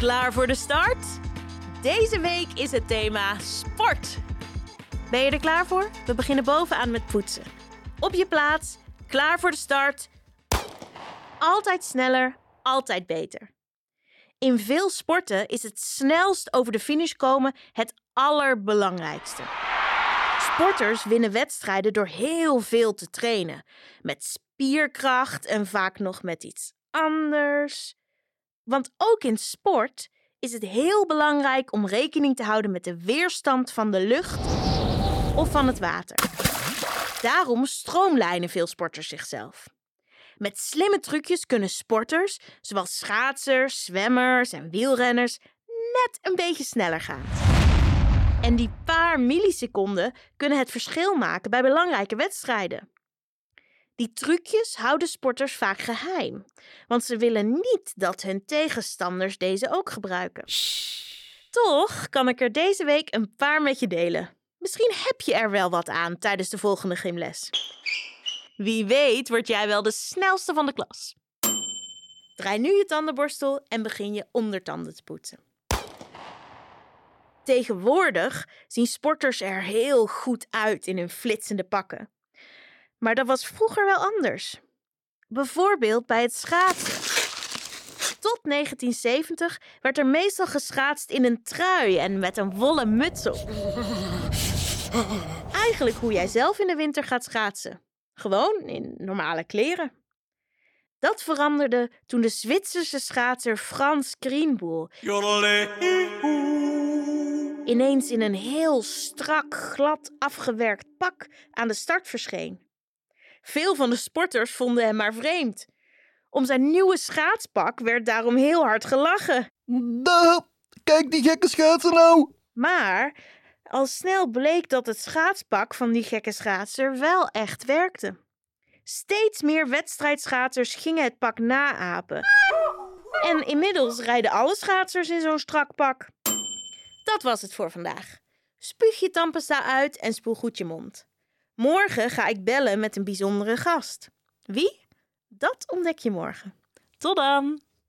Klaar voor de start? Deze week is het thema sport. Ben je er klaar voor? We beginnen bovenaan met poetsen. Op je plaats, klaar voor de start. Altijd sneller, altijd beter. In veel sporten is het snelst over de finish komen het allerbelangrijkste. Sporters winnen wedstrijden door heel veel te trainen. Met spierkracht en vaak nog met iets anders. Want ook in sport is het heel belangrijk om rekening te houden met de weerstand van de lucht of van het water. Daarom stroomlijnen veel sporters zichzelf. Met slimme trucjes kunnen sporters, zoals schaatsers, zwemmers en wielrenners, net een beetje sneller gaan. En die paar milliseconden kunnen het verschil maken bij belangrijke wedstrijden. Die trucjes houden sporters vaak geheim, want ze willen niet dat hun tegenstanders deze ook gebruiken. Toch kan ik er deze week een paar met je delen. Misschien heb je er wel wat aan tijdens de volgende gymles. Wie weet word jij wel de snelste van de klas. Draai nu je tandenborstel en begin je ondertanden te poetsen. Tegenwoordig zien sporters er heel goed uit in hun flitsende pakken. Maar dat was vroeger wel anders. Bijvoorbeeld bij het schaatsen. Tot 1970 werd er meestal geschaatst in een trui en met een wollen muts op. Eigenlijk hoe jij zelf in de winter gaat schaatsen. Gewoon in normale kleren. Dat veranderde toen de Zwitserse schaatser Frans Krienboel ineens in een heel strak, glad afgewerkt pak aan de start verscheen. Veel van de sporters vonden hem maar vreemd. Om zijn nieuwe schaatspak werd daarom heel hard gelachen. Duh, kijk die gekke schaatser nou. Maar al snel bleek dat het schaatspak van die gekke schaatser wel echt werkte. Steeds meer wedstrijdschaatsers gingen het pak naapen. En inmiddels rijden alle schaatsers in zo'n strak pak. Dat was het voor vandaag. Spuug je tandpasta uit en spoel goed je mond. Morgen ga ik bellen met een bijzondere gast. Wie? Dat ontdek je morgen. Tot dan!